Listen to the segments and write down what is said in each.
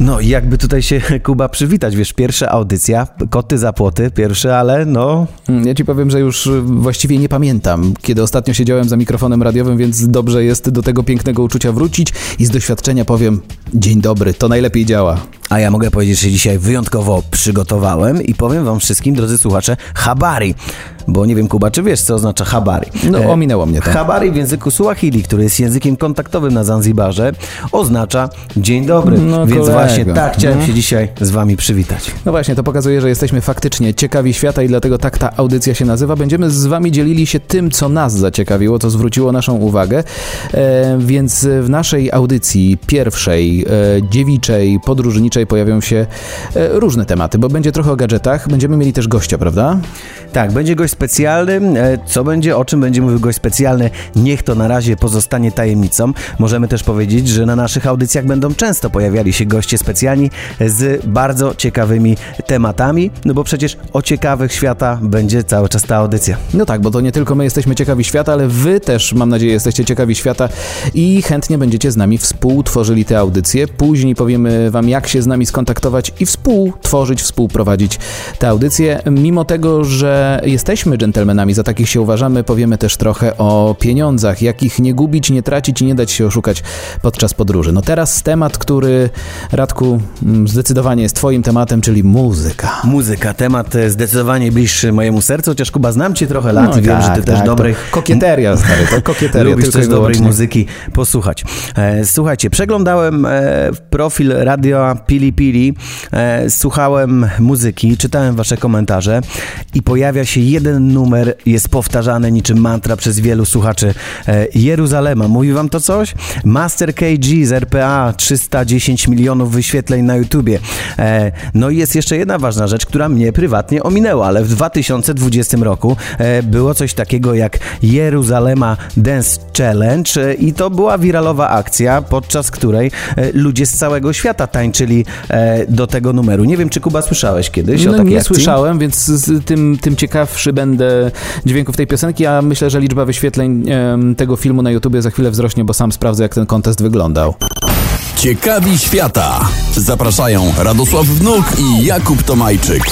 No i jakby tutaj się Kuba przywitać, wiesz, pierwsza audycja, koty za płoty, pierwsze, ale no... Ja ci powiem, że już właściwie nie pamiętam, kiedy ostatnio siedziałem za mikrofonem radiowym, więc dobrze jest do tego pięknego uczucia wrócić i z doświadczenia powiem, dzień dobry, to najlepiej działa. A ja mogę powiedzieć, że dzisiaj wyjątkowo przygotowałem i powiem wam wszystkim, drodzy słuchacze, habari. Bo nie wiem, Kuba, czy wiesz, co oznacza habari? No, e, ominęło mnie to. Habari w języku Suahili, który jest językiem kontaktowym na Zanzibarze, oznacza dzień dobry. No, Więc kolego. właśnie tak chciałem no. się dzisiaj z wami przywitać. No właśnie, to pokazuje, że jesteśmy faktycznie ciekawi świata i dlatego tak ta audycja się nazywa. Będziemy z wami dzielili się tym, co nas zaciekawiło, co zwróciło naszą uwagę. E, więc w naszej audycji pierwszej, e, dziewiczej, podróżniczej pojawią się e, różne tematy, bo będzie trochę o gadżetach. Będziemy mieli też gościa, prawda? Tak, będzie gość specjalny. E, co będzie, o czym będzie mówił gość specjalny, niech to na razie pozostanie tajemnicą. Możemy też powiedzieć, że na naszych audycjach będą często pojawiali się goście specjalni z bardzo ciekawymi tematami, no bo przecież o ciekawych świata będzie cały czas ta audycja. No tak, bo to nie tylko my jesteśmy ciekawi świata, ale wy też, mam nadzieję, jesteście ciekawi świata i chętnie będziecie z nami współtworzyli te audycje. Później powiemy wam, jak się z nami skontaktować i współtworzyć, współprowadzić te audycje. Mimo tego, że jesteśmy dżentelmenami, za takich się uważamy, powiemy też trochę o pieniądzach, jakich nie gubić, nie tracić i nie dać się oszukać podczas podróży. No teraz temat, który Radku mm, zdecydowanie jest twoim tematem, czyli muzyka. Muzyka, temat e, zdecydowanie bliższy mojemu sercu, chociaż Kuba znam cię trochę lat no, i wiem, tak, że ty tak, też dobrej... Kokieteria, stary, to kokieteria. Lubisz też dobrej muzyki posłuchać. E, słuchajcie, przeglądałem e, profil radio Pili Pili, słuchałem muzyki, czytałem wasze komentarze i pojawia się jeden numer, jest powtarzany niczym mantra przez wielu słuchaczy. E, Jeruzalema, mówi wam to coś? Master KG z RPA, 310 milionów wyświetleń na YouTubie. E, no i jest jeszcze jedna ważna rzecz, która mnie prywatnie ominęła, ale w 2020 roku e, było coś takiego jak Jeruzalema Dance Challenge i to była wiralowa akcja, podczas której ludzie z całego świata tańczyli do tego numeru. Nie wiem, czy Kuba słyszałeś kiedyś no, o takiej nie akcji? słyszałem, więc tym, tym ciekawszy będę dźwięków tej piosenki, a myślę, że liczba wyświetleń tego filmu na YouTubie za chwilę wzrośnie, bo sam sprawdzę, jak ten kontest wyglądał. Ciekawi świata. Zapraszają Radosław Wnuk i Jakub Tomajczyk.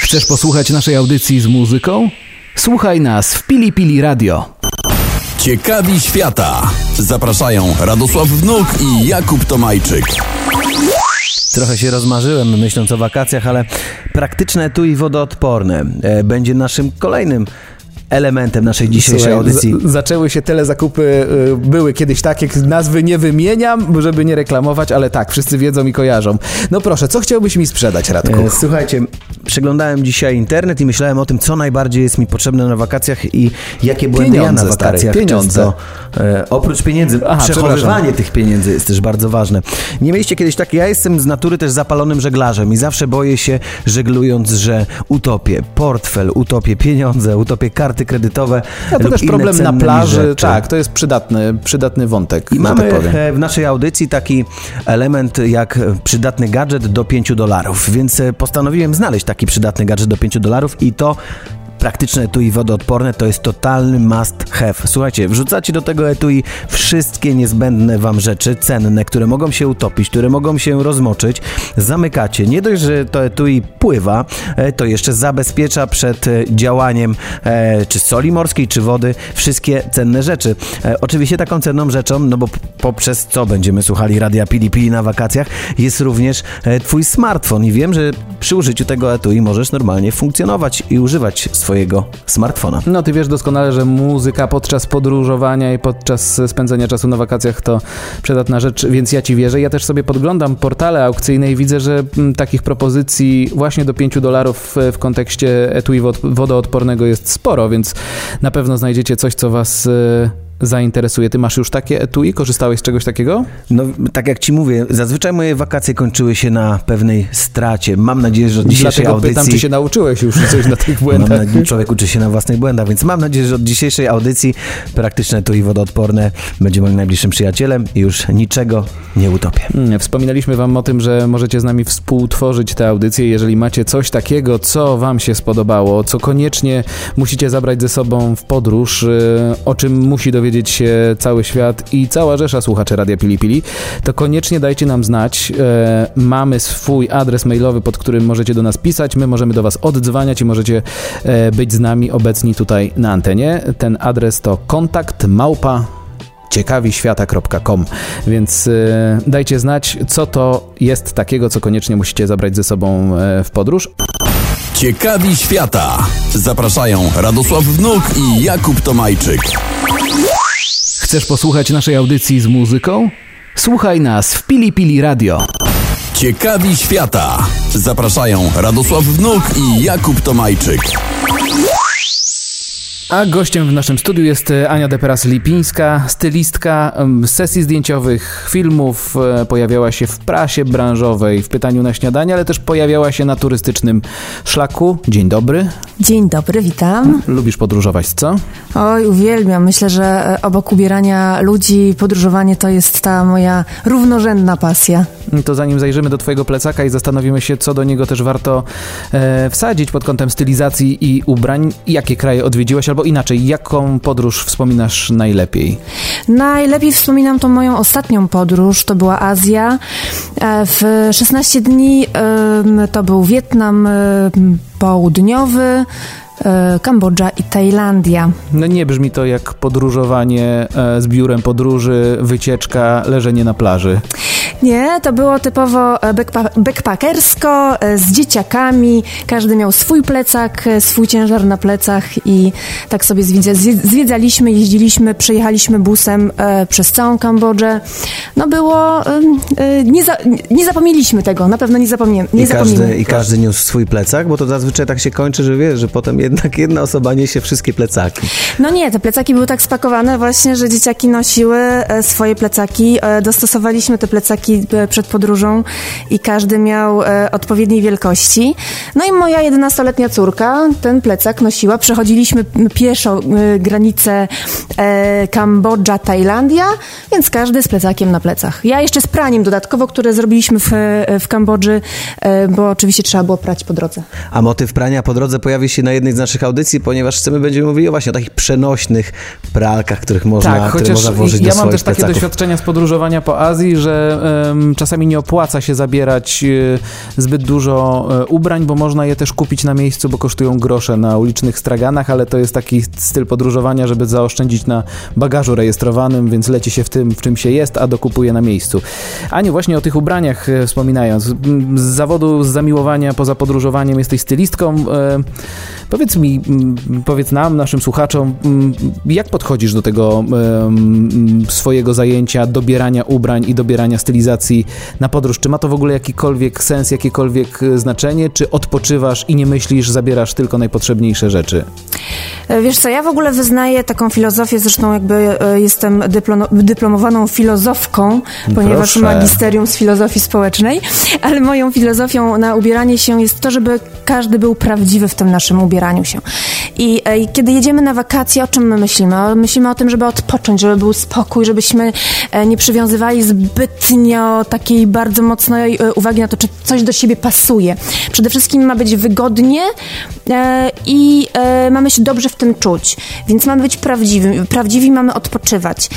Chcesz posłuchać naszej audycji z muzyką? Słuchaj nas w Pili Pili Radio. Ciekawi świata. Zapraszają Radosław Wnuk i Jakub Tomajczyk. Trochę się rozmarzyłem myśląc o wakacjach, ale praktyczne tu i wodoodporne e, będzie naszym kolejnym elementem naszej dzisiejszej Słuchaj, audycji. zaczęły się telezakupy, y, były kiedyś takie, nazwy nie wymieniam, żeby nie reklamować, ale tak, wszyscy wiedzą i kojarzą. No proszę, co chciałbyś mi sprzedać, Radku? E, słuchajcie, przeglądałem dzisiaj internet i myślałem o tym, co najbardziej jest mi potrzebne na wakacjach i jakie błędy pieniądze, ja na wakacjach. Stary, pieniądze. E, oprócz pieniędzy, Aha, przechowywanie tych pieniędzy jest też bardzo ważne. Nie mieliście kiedyś tak, ja jestem z natury też zapalonym żeglarzem i zawsze boję się żeglując, że utopię portfel, utopię pieniądze, utopię karty karty kredytowe. To też problem na plaży. Rzeczy. Tak, to jest przydatny, przydatny wątek. I mamy tak w naszej audycji taki element jak przydatny gadżet do 5 dolarów, więc e, postanowiłem znaleźć taki przydatny gadżet do 5 dolarów i to praktyczne etui wodoodporne to jest totalny must have. Słuchajcie, wrzucacie do tego etui wszystkie niezbędne wam rzeczy, cenne, które mogą się utopić, które mogą się rozmoczyć. Zamykacie. Nie dość, że to etui pływa, e, to jeszcze zabezpiecza przed e, działaniem e, czy soli morskiej, czy wody wszystkie cenne rzeczy. Oczywiście taką cenną rzeczą, no bo poprzez co będziemy słuchali Radia Pili na wakacjach, jest również twój smartfon i wiem, że przy użyciu tego etui możesz normalnie funkcjonować i używać swojego swojego smartfona. No ty wiesz doskonale, że muzyka podczas podróżowania i podczas spędzania czasu na wakacjach to przydatna rzecz, więc ja ci wierzę. Ja też sobie podglądam portale aukcyjne i widzę, że m, takich propozycji właśnie do 5 dolarów w, w kontekście etui wodoodpornego jest sporo, więc na pewno znajdziecie coś, co was... Y zainteresuje. Ty masz już takie etui? Korzystałeś z czegoś takiego? No, tak jak ci mówię, zazwyczaj moje wakacje kończyły się na pewnej stracie. Mam nadzieję, że od dzisiejszej Dlatego audycji... pytam, czy się nauczyłeś już coś na tych Mam błędach. nadzieję, człowiek uczy się na własnych błędach, więc mam nadzieję, że od dzisiejszej audycji praktyczne tu i wodoodporne będzie moim najbliższym przyjacielem i już niczego nie utopię. Mm, Wspominaliśmy Wam o tym, że możecie z nami współtworzyć tę audycję. Jeżeli macie coś takiego, co Wam się spodobało, co koniecznie musicie zabrać ze sobą w podróż, y, o czym musi dowiedzieć się cały świat i cała rzesza słuchaczy Radia Pili Pili, to koniecznie dajcie nam znać. E, Mamy swój adres mailowy, pod którym możecie do nas pisać. My możemy do Was oddzwaniać i możecie e, być z nami obecni tutaj na antenie. Ten adres to kontakt małpa ciekawiświata.com, więc e, dajcie znać, co to jest takiego, co koniecznie musicie zabrać ze sobą e, w podróż. Ciekawi świata. Zapraszają Radosław Wnuk i Jakub Tomajczyk. Chcesz posłuchać naszej audycji z muzyką? Słuchaj nas w Pili Pili Radio. Ciekawi świata. Zapraszają Radosław Wnuk i Jakub Tomajczyk. A gościem w naszym studiu jest e, Ania Deperas-Lipińska, stylistka sesji zdjęciowych, filmów, e, pojawiała się w prasie branżowej, w pytaniu na śniadanie, ale też pojawiała się na turystycznym szlaku. Dzień dobry. Dzień dobry, witam. Lubisz podróżować, co? Oj, uwielbiam. Myślę, że e, obok ubierania ludzi, podróżowanie to jest ta moja równorzędna pasja. To zanim zajrzymy do Twojego plecaka i zastanowimy się, co do niego też warto e, wsadzić pod kątem stylizacji i ubrań, jakie kraje odwiedziłaś, albo inaczej, jaką podróż wspominasz najlepiej? Najlepiej wspominam tą moją ostatnią podróż, to była Azja. E, W 16 dni to był Wietnam Południowy, Kambodża i Tajlandia. No nie brzmi to jak podróżowanie e, z biurem podróży, wycieczka, leżenie na plaży. Nie, to było typowo e, backpa- backpackersko, e, z dzieciakami. Każdy miał swój plecak, e, swój ciężar na plecach i tak sobie zwiedza- zwie- zwiedzaliśmy, jeździliśmy, przejechaliśmy busem e, przez całą Kambodżę. No było, e, nie, za, nie zapomnieliśmy tego, na pewno nie, zapomnie, nie I każdy, zapomnimy. I każdy niósł swój plecak, bo to zazwyczaj tak się kończy, że wiesz, że potem jednak jedna osoba niesie wszystkie plecaki. No nie, te plecaki były tak spakowane właśnie, że dzieciaki nosiły e, swoje plecaki. E, Dostosowaliśmy te plecaki e, przed podróżą i każdy miał odpowiedniej wielkości. No i moja 11-letnia córka ten plecak nosiła. Przechodziliśmy pieszo granicę Kambodża, Tajlandia, więc każdy z plecakiem na plecach. Ja jeszcze z praniem dodatkowo, które zrobiliśmy w, w Kambodży, bo oczywiście trzeba było prać po drodze. A motyw prania po drodze pojawi się na jednej z naszych audycji, ponieważ chcemy, będziemy mówili właśnie o takich przenośnych pralkach, których można, tak, które można włożyć ja do mam swoich też takie plecaków. doświadczenia z podróżowania po Azji, że em, czasami nie opłaca się zabierać e, zbyt dużo e, ubrań, bo można je też kupić na miejscu, bo kosztują grosze na ulicznych straganach, ale to jest taki styl podróżowania, żeby zaoszczędzić na bagażu rejestrowanym, więc leci się w tym, w czym się jest, a dokupuje na miejscu. Aniu, właśnie o tych ubraniach e, wspominając, z zawodu, z zamiłowania poza podróżowaniem jesteś stylistką. E, Powiedz mi, mm, powiedz nam, naszym słuchaczom, mm, jak podchodzisz do tego swojego zajęcia, dobierania ubrań i dobierania stylizacji na podróż? Czy ma to w ogóle jakikolwiek sens, jakiekolwiek e, znaczenie? Czy odpoczywasz i nie myślisz, zabierasz tylko najpotrzebniejsze rzeczy? E, Wiesz co, ja w ogóle wyznaję taką filozofię, zresztą jakby e, jestem dyplomowaną filozofką, ponieważ Proszę. magisterium z filozofii społecznej, ale moją filozofią na ubieranie się jest to, żeby każdy był prawdziwy w tym naszym ubieraniu się. I e, i kiedy jedziemy na wakacje, o czym my myślimy? Myślimy o tym, żeby odpocząć, żeby był spokój, żebyśmy e, nie przywiązywali zbytnio takiej bardzo mocnej e, uwagi na to, czy coś do siebie pasuje. Przede wszystkim ma być wygodnie i mamy się dobrze w tym czuć, więc mamy być prawdziwi, prawdziwi mamy odpoczywać.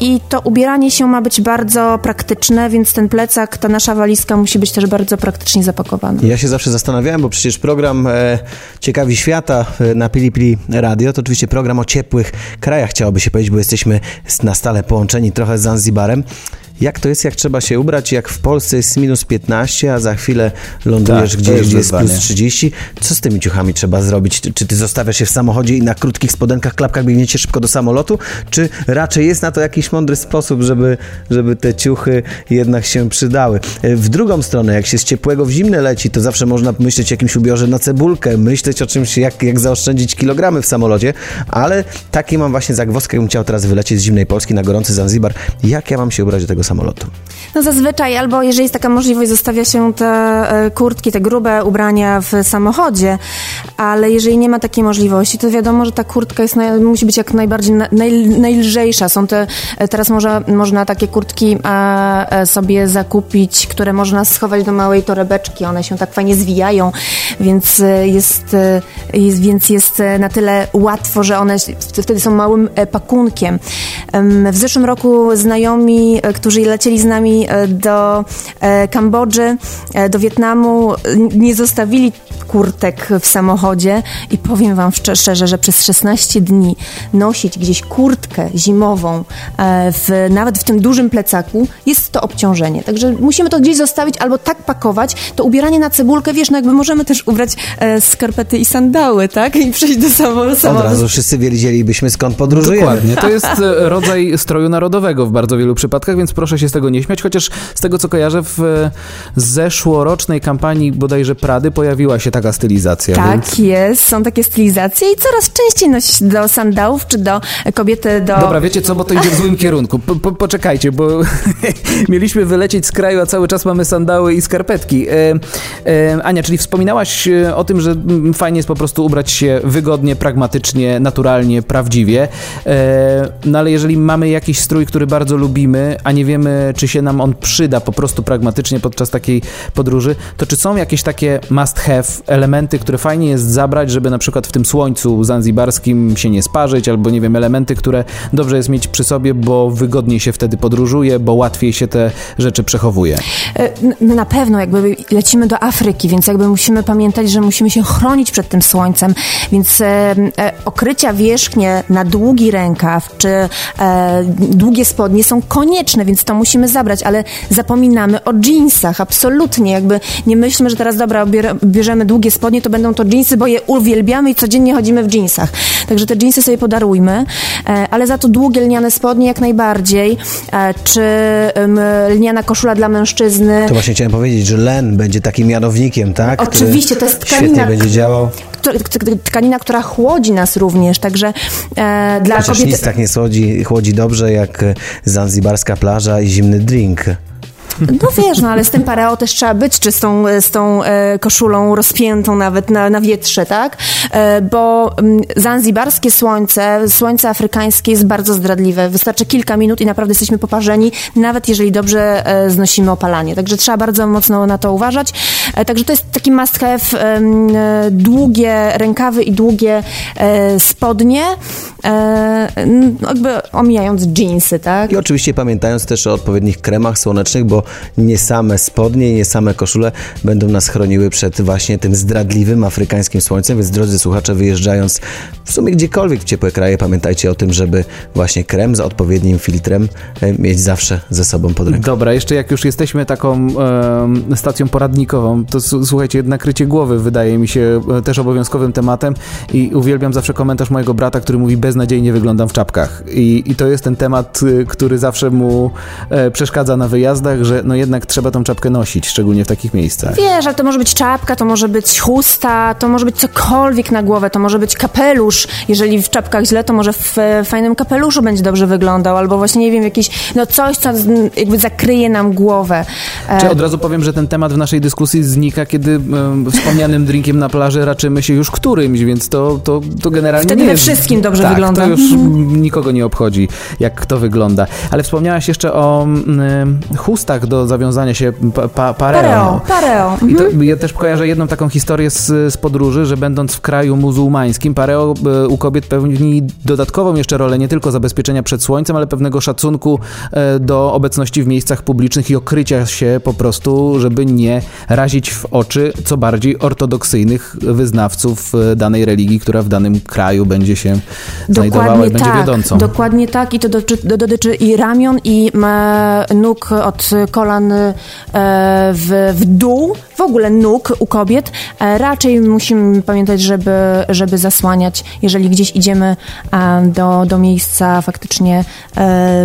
I to ubieranie się ma być bardzo praktyczne, więc ten plecak, ta nasza walizka musi być też bardzo praktycznie zapakowana. Ja się zawsze zastanawiałem, bo przecież program Ciekawi Świata na Pili Pili Radio to oczywiście program o ciepłych krajach, chciałoby się powiedzieć, bo jesteśmy na stale połączeni trochę z Zanzibarem. Jak to jest, jak trzeba się ubrać, jak w Polsce jest minus 15, a za chwilę lądujesz Tak, gdzieś, gdzie jest plus wyzwanie. 30. Co z tymi ciuchami trzeba zrobić? Czy ty zostawiasz się w samochodzie i na krótkich spodenkach, klapkach biegniecie szybko do samolotu? Czy raczej jest na to jakiś mądry sposób, żeby, żeby te ciuchy jednak się przydały? E, W drugą stronę, jak się z ciepłego w zimne leci, to zawsze można myśleć o jakimś ubiorze na cebulkę, myśleć o czymś, jak, jak zaoszczędzić kilogramy w samolocie, ale taki mam właśnie zagwozdkę, jakbym chciał teraz wylecieć z zimnej Polski na gorący Zanzibar. Jak ja mam się ubrać do tego samolotu? No zazwyczaj, albo jeżeli jest taka możliwość, zostawia się te e, kurtki, te grube ubrania w samochodzie, ale jeżeli nie ma takiej możliwości, to wiadomo, że ta kurtka jest musi być jak najbardziej na, naj, najlżejsza. Są te, e, teraz może, można takie kurtki e, sobie zakupić, które można schować do małej torebeczki. One się tak fajnie zwijają, więc jest, jest, więc jest na tyle łatwo, że one wtedy są małym pakunkiem. Em, W zeszłym roku znajomi, e, którzy lecieli z nami e, do e, Kambodży, e, do Wietnamu, nie zostawili kurtek w samochodzie i powiem wam szczer- szczerze, że przez 16 dni nosić gdzieś kurtkę zimową, w, nawet w tym dużym plecaku, jest to obciążenie. Także musimy to gdzieś zostawić albo tak pakować. To ubieranie na cebulkę, wiesz, no jakby możemy też ubrać e, skarpety i sandały, tak? I przejść do samo- Od samochodu. razu wszyscy wiedzielibyśmy, skąd podróżujemy. Dokładnie. To jest rodzaj stroju narodowego w bardzo wielu przypadkach, więc proszę się z tego nie śmiać, chociaż z tego co kojarzę w e, zeszłorocznej kampanii bodajże Prady pojawiła się taka stylizacja. Tak Więc... jest, są takie stylizacje i coraz częściej nosić do sandałów czy do kobiety do... Dobra, wiecie co, bo to idzie w złym kierunku. Po, po, poczekajcie, bo mieliśmy wylecieć z kraju, a cały czas mamy sandały i skarpetki. E, e, Ania, czyli wspominałaś e, o tym, że mm, fajnie jest po prostu ubrać się wygodnie, pragmatycznie, naturalnie, prawdziwie. E, no ale jeżeli mamy jakiś strój, który bardzo lubimy, a nie wiemy, czy się nam on przyda po prostu pragmatycznie podczas takiej podróży, to czy są jakieś takie must have, elementy, które fajnie jest zabrać, żeby na przykład w tym słońcu zanzibarskim się nie sparzyć, albo nie wiem, elementy, które dobrze jest mieć przy sobie, bo wygodniej się wtedy podróżuje, bo łatwiej się te rzeczy przechowuje. E, No na pewno, jakby lecimy do Afryki, więc jakby musimy pamiętać, że musimy się chronić przed tym słońcem, więc e, e, okrycia wierzchnie na długi rękaw czy e, długie spodnie są konieczne, więc to musimy zabrać, ale zapominamy o jeansach, absolutnie, jakby nie myślmy, że teraz dobra, bier- bierzemy długie spodnie, to będą to jeansy, bo je uwielbiamy i codziennie chodzimy w jeansach. Także te jeansy sobie podarujmy, e, ale za to długie lniane spodnie jak najbardziej, e, czy lniana koszula dla mężczyzny, To właśnie chciałem powiedzieć, że len będzie takim mianownikiem, tak? Oczywiście, to jest Świetnie tkanina. będzie działał. Tkanina, która chłodzi nas również, także e, dla Chociaż kobiety... nic tak nie chłodzi, chłodzi dobrze jak e, zanzibarska plaża i zimny drink. No wiesz, no ale z tym pareo też trzeba być, czy z tą, z tą e, koszulą rozpiętą nawet na, na wietrze, tak? E, bo mm, zanzibarskie słońce, słońce afrykańskie jest bardzo zdradliwe. Wystarczy kilka minut i naprawdę jesteśmy poparzeni, nawet jeżeli dobrze e, znosimy opalanie. Także trzeba bardzo mocno na to uważać. E, także to jest taki must have, e, długie rękawy i długie e, spodnie, jakby omijając jeansy, tak? I oczywiście pamiętając też o odpowiednich kremach słonecznych, bo nie same spodnie nie same koszule będą nas chroniły przed właśnie tym zdradliwym afrykańskim słońcem, więc drodzy słuchacze, wyjeżdżając w sumie gdziekolwiek w ciepłe kraje, pamiętajcie o tym, żeby właśnie krem z odpowiednim filtrem e, mieć zawsze ze sobą pod ręką. Dobra, jeszcze jak już jesteśmy taką stacją poradnikową, to słuchajcie, nakrycie głowy wydaje mi się e, też obowiązkowym tematem i uwielbiam zawsze komentarz mojego brata, który mówi beznadziejnie wyglądam w czapkach. I, i to jest ten temat, y, który zawsze mu e, przeszkadza na wyjazdach, że no jednak trzeba tą czapkę nosić, szczególnie w takich miejscach. Wiesz, ale to może być czapka, to może być chusta, to może być cokolwiek na głowę, to może być kapelusz. Jeżeli w czapkach źle, to może w e, fajnym kapeluszu będzie dobrze wyglądał, albo właśnie, nie wiem, jakiś, no coś, co jakby zakryje nam głowę. E, Czy od razu powiem, że ten temat w naszej dyskusji znika, kiedy em, wspomnianym drinkiem na plaży raczymy się już którymś, więc to, to, to generalnie Wtedy nie we jest... wszystkim dobrze tak, wygląda. to już nikogo nie obchodzi, jak kto wygląda. Ale wspomniałaś jeszcze o mm, chustach tak, do zawiązania się pa, pa, pareo. Pareo, pareo. I Mhm. to, ja też kojarzę jedną taką historię z, z podróży, że będąc w kraju muzułmańskim, pareo e, u kobiet pełni dodatkową jeszcze rolę nie tylko zabezpieczenia przed słońcem, ale pewnego szacunku e, do obecności w miejscach publicznych i okrycia się po prostu, żeby nie razić w oczy co bardziej ortodoksyjnych wyznawców e, danej religii, która w danym kraju będzie się znajdowała i Dokładnie będzie tak, wiodącą. dokładnie tak i to dotyczy, do- dotyczy i ramion i nóg od kolan e, w, w dół, w ogóle nóg u kobiet. E, raczej musimy pamiętać, żeby, żeby zasłaniać, jeżeli gdzieś idziemy do, do miejsca faktycznie,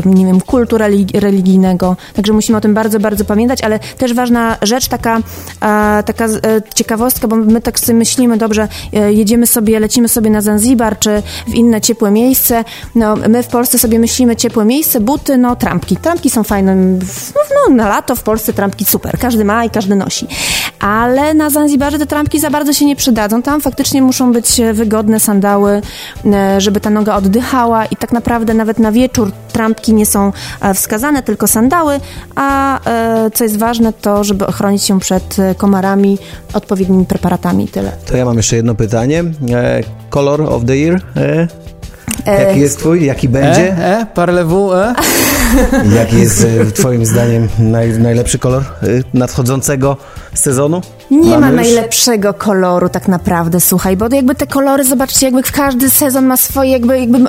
nie wiem, kultu religi- religijnego. Także musimy o tym bardzo, bardzo pamiętać, ale też ważna rzecz, taka, taka e, ciekawostka, bo my tak sobie myślimy, dobrze, e, jedziemy sobie, lecimy sobie na Zanzibar, czy w inne ciepłe miejsce. No, my w Polsce sobie myślimy ciepłe miejsce, buty, no trampki. Trampki są fajne, w- no, na lato w Polsce trampki super, każdy ma i każdy nosi. Ale na Zanzibarze te trampki za bardzo się nie przydadzą. Tam faktycznie muszą być e, wygodne sandały, żeby ta noga oddychała i tak naprawdę nawet na wieczór trampki nie są e, wskazane, tylko sandały, a e, co jest ważne, to żeby ochronić się przed e, komarami odpowiednimi preparatami i tyle. To ja mam jeszcze jedno pytanie. E, color of the year? E, jaki jest twój? Jaki będzie? E, e, parlez-vous, e? Jaki jest twoim zdaniem naj, najlepszy kolor nadchodzącego sezonu? Nie ma Mamy już? najlepszego koloru tak naprawdę, słuchaj, bo jakby te kolory, zobaczcie, jakby w każdy sezon ma swoje, jakby, jakby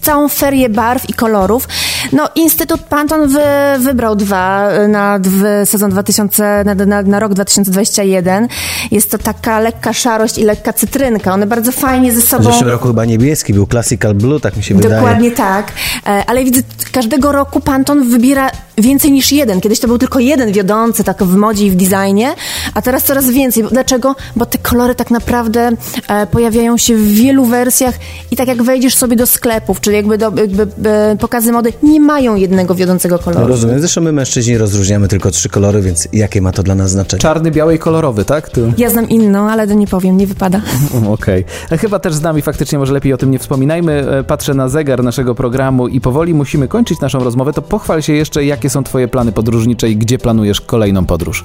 całą ferię barw i kolorów. No, Instytut Panton wy, wybrał dwa y, na w sezon 2000, na, na, na rok 2021. Jest to taka lekka szarość i lekka cytrynka. One bardzo fajnie ze W sobą... zeszłym roku chyba niebieski był Classical Blue, tak mi się wydaje. Dokładnie tak. E, Ale widzę, każdego roku Pantone wybiera więcej niż jeden. Kiedyś to był tylko jeden wiodący, tak w modzie i w designie, a teraz coraz więcej. Dlaczego? Bo te kolory tak naprawdę e, pojawiają się w wielu wersjach i tak jak wejdziesz sobie do sklepów, czyli jakby, do, jakby e, pokazy mody, nie mają jednego wiodącego No, koloru. rozumiem. Zresztą my mężczyźni rozróżniamy tylko trzy kolory, więc jakie ma to dla nas znaczenie? Czarny, biały i kolorowy, tak? Tu. Ja znam inną, ale to nie powiem, nie wypada. Mm, Okej. E, Chyba też z nami faktycznie może lepiej o tym nie wspominajmy. E, Patrzę na zegar naszego programu i powoli musimy kończyć naszą rozmowę. To pochwal się jeszcze, jakie są twoje plany podróżnicze i gdzie planujesz kolejną podróż.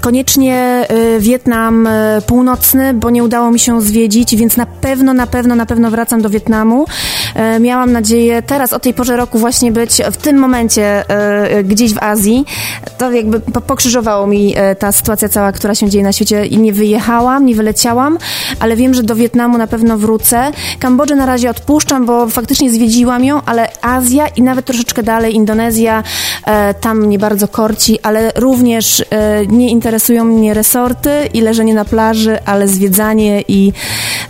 Koniecznie y, Wietnam y, północny, bo nie udało mi się zwiedzić, więc na pewno, na pewno, na pewno wracam do Wietnamu. E, Miałam nadzieję teraz o tej porze roku właśnie być w tym momencie e, gdzieś w Azji. To jakby po- pokrzyżowało mi e, ta sytuacja cała, która się dzieje na świecie i nie wyjechałam, nie wyleciałam, ale wiem, że do Wietnamu na pewno wrócę. Kambodżę na razie odpuszczam, bo faktycznie zwiedziłam ją, ale Azja i nawet troszeczkę dalej Indonezja, e, tam mnie bardzo korci, ale również e, nie interesują mnie resorty i leżenie na plaży, ale zwiedzanie i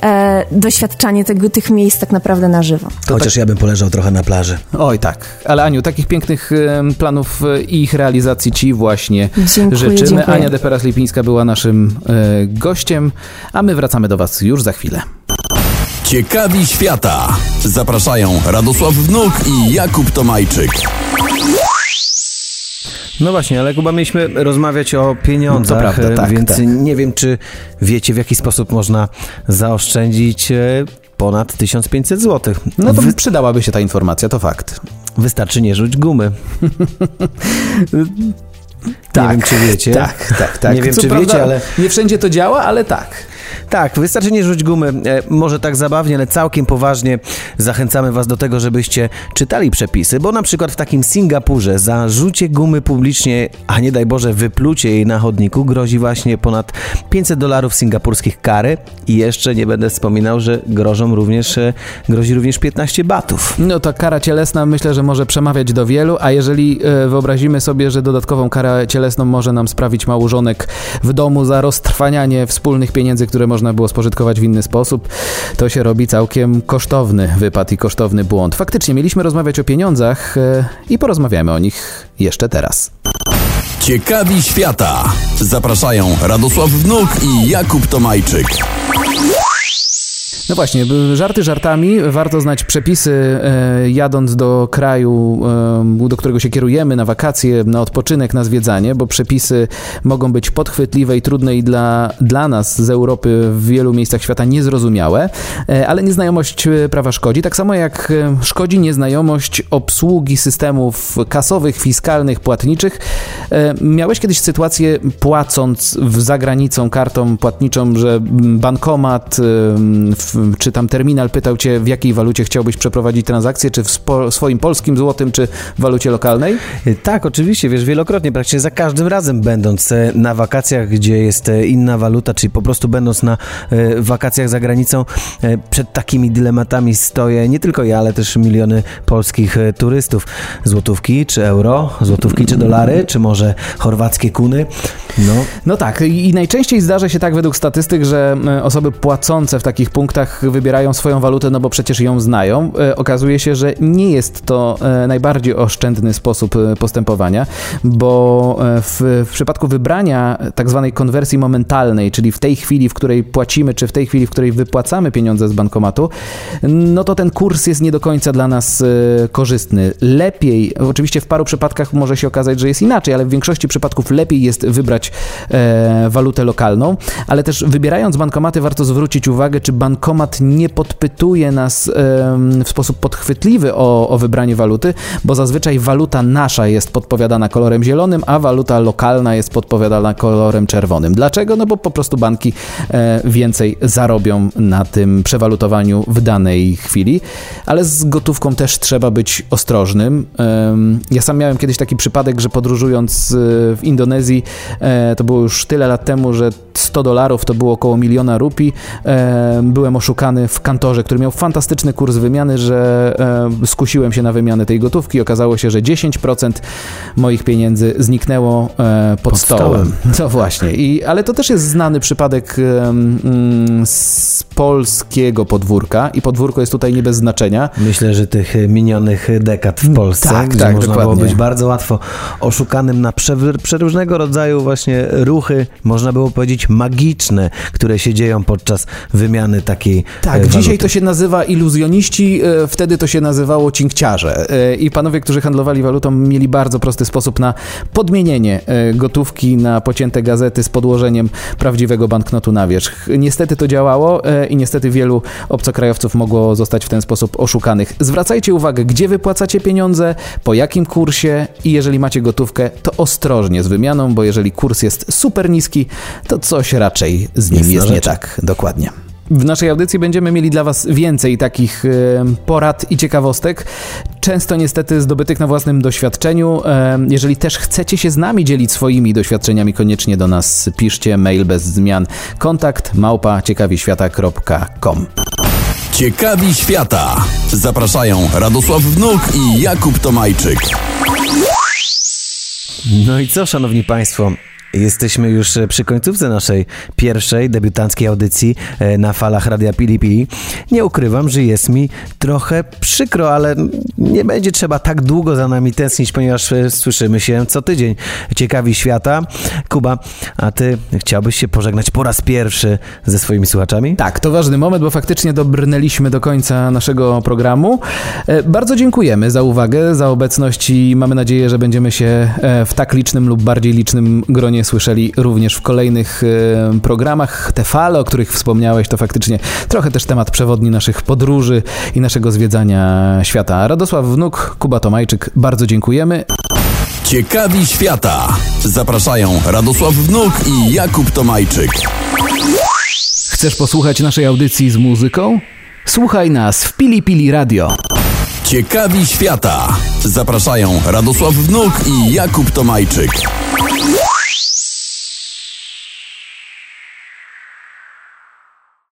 e, doświadczanie tego, tych miejsc tak naprawdę na żywo. Chociaż ja bym poleżał trochę na plaży. Oj tak, ale Aniu, takich pięknych planów e, i ich realizacji Ci właśnie Dziękuję, życzymy. dziękuję. Ania Deperas-Lipińska była naszym e, gościem, a my wracamy do Was już za chwilę. Ciekawi świata. Zapraszają Radosław Wnuk i Jakub Tomajczyk. No właśnie, ale chyba mieliśmy rozmawiać o pieniądzach, To prawda, e, tak, więc tak. nie wiem, czy wiecie, w jaki sposób można zaoszczędzić e, ponad 1500 zł. No to Wy, przydałaby się ta informacja, to fakt. wystarczy nie rzuć gumy. nie wiem, czy wiecie. Tak, tak, tak. Nie wiem, Co czy prawda, wiecie, ale... Nie wszędzie to działa, ale tak. Tak, wystarczy nie rzuć gumy. E, może tak zabawnie, ale całkiem poważnie zachęcamy Was do tego, żebyście czytali przepisy, bo na przykład w takim Singapurze za rzucie gumy publicznie, a nie daj Boże wyplucie jej na chodniku grozi właśnie ponad 500 dolarów singapurskich kary i jeszcze nie będę wspominał, że grożą również, e, grozi również 15 batów. No ta kara cielesna myślę, że może przemawiać do wielu, a jeżeli e, wyobrazimy sobie, że dodatkową karę cielesną może nam sprawić małżonek w domu za roztrwanianie wspólnych pieniędzy, które można było spożytkować w inny sposób, to się robi całkiem kosztowny wypad i kosztowny błąd. Faktycznie mieliśmy rozmawiać o pieniądzach e, i porozmawiamy o nich jeszcze teraz. Ciekawi świata. Zapraszają Radosław Wnuk i Jakub Tomajczyk. No właśnie, żarty żartami, warto znać przepisy e, jadąc do kraju, e, do którego się kierujemy na wakacje, na odpoczynek, na zwiedzanie, bo przepisy mogą być podchwytliwe i trudne i dla, dla nas z Europy w wielu miejscach świata niezrozumiałe, e, ale nieznajomość prawa szkodzi, tak samo jak szkodzi nieznajomość obsługi systemów kasowych, fiskalnych, płatniczych. Miałeś kiedyś sytuację płacąc w zagranicą kartą płatniczą, że bankomat w czy tam terminal pytał cię, w jakiej walucie chciałbyś przeprowadzić transakcję, czy w spo, swoim polskim złotym, czy w walucie lokalnej? Y, tak, oczywiście, wiesz, wielokrotnie, praktycznie za każdym razem będąc e, na wakacjach, gdzie jest e, inna waluta, czyli po prostu będąc na e, wakacjach za granicą, przed takimi dylematami stoję nie tylko ja, ale też miliony polskich turystów. Złotówki czy euro, złotówki czy dolary, czy może chorwackie kuny. No, no tak, i najczęściej zdarza się tak według statystyk, że osoby płacące w takich punktach wybierają swoją walutę, no bo przecież ją znają. E, okazuje się, że nie jest to e, najbardziej oszczędny sposób e, postępowania, bo w, w przypadku wybrania tak zwanej konwersji momentalnej, czyli w tej chwili, w której płacimy, czy w tej chwili, w której wypłacamy pieniądze z bankomatu, no to ten kurs jest nie do końca dla nas korzystny. Lepiej, oczywiście w paru przypadkach może się okazać, że jest inaczej, ale w większości przypadków lepiej jest wybrać e, walutę lokalną, ale też wybierając bankomaty warto zwrócić uwagę, czy bankomat nie podpytuje nas w sposób podchwytliwy o, o wybranie waluty, bo zazwyczaj waluta nasza jest podpowiadana kolorem zielonym, a waluta lokalna jest podpowiadana kolorem czerwonym. Dlaczego? No bo po prostu banki e, więcej zarobią na tym przewalutowaniu w danej chwili, ale z gotówką też trzeba być ostrożnym. Ja sam miałem kiedyś taki przypadek, że podróżując e, w Indonezji, e, to było już tyle lat temu, że 100 dolarów to było około miliona rupii. Byłem oszukany w kantorze, który miał fantastyczny kurs wymiany, że e, skusiłem się na wymianę tej gotówki. Okazało się, że 10% moich pieniędzy zniknęło e, pod, pod stołem. No właśnie. I, ale to też jest znany przypadek e, mm, z polskiego podwórka i podwórko jest tutaj nie bez znaczenia. Myślę, że tych minionych dekad w Polsce, tak, gdzie tak, można dokładnie. było być bardzo łatwo oszukanym na przeróżnego rodzaju właśnie ruchy, można było powiedzieć magiczne, które się dzieją podczas wymiany takiej takiej Tak, waluty. dzisiaj to się nazywa iluzjoniści, e, wtedy to się nazywało cinkciarze. E, I panowie, którzy handlowali walutą, mieli bardzo prosty sposób na podmienienie e, gotówki na pocięte gazety z podłożeniem prawdziwego banknotu na wierzch. Niestety to działało i niestety wielu obcokrajowców mogło zostać w ten sposób oszukanych. Zwracajcie uwagę, gdzie wypłacacie pieniądze, po jakim kursie i jeżeli macie gotówkę, to ostrożnie z wymianą, bo jeżeli kurs jest super niski, to coś raczej z nim jest, jest nie tak. Dokładnie. W naszej audycji będziemy mieli dla Was więcej takich porad i ciekawostek, często niestety zdobytych na własnym doświadczeniu. Jeżeli też chcecie się z nami dzielić swoimi doświadczeniami, koniecznie do nas piszcie mail bez zmian. Kontakt małpa ciekawiświata.com Ciekawi świata. Zapraszają Radosław Wnuk i Jakub Tomajczyk. No i co, szanowni państwo? Jesteśmy już e, przy końcówce naszej pierwszej debiutanckiej audycji e, na falach Radia Pili. Nie ukrywam, że jest mi trochę przykro, ale nie będzie trzeba tak długo za nami tęsknić, ponieważ e, słyszymy się co tydzień. Ciekawi świata. Kuba, a ty chciałbyś się pożegnać po raz pierwszy ze swoimi słuchaczami? Tak, to ważny moment, bo faktycznie dobrnęliśmy do końca naszego programu. Bardzo dziękujemy za uwagę, za obecność i mamy nadzieję, że będziemy się w tak licznym lub bardziej licznym gronie słyszeli również w kolejnych e, programach. Te fale, o których wspomniałeś, to faktycznie trochę też temat przewodni naszych podróży i naszego zwiedzania świata. Radosław Wnuk, Kuba Tomajczyk, bardzo dziękujemy. Ciekawi świata. Zapraszają Radosław Wnuk i Jakub Tomajczyk. Chcesz posłuchać naszej audycji z muzyką? Słuchaj nas w Pili Pili Radio. Ciekawi świata. Zapraszają Radosław Wnuk i Jakub Tomajczyk.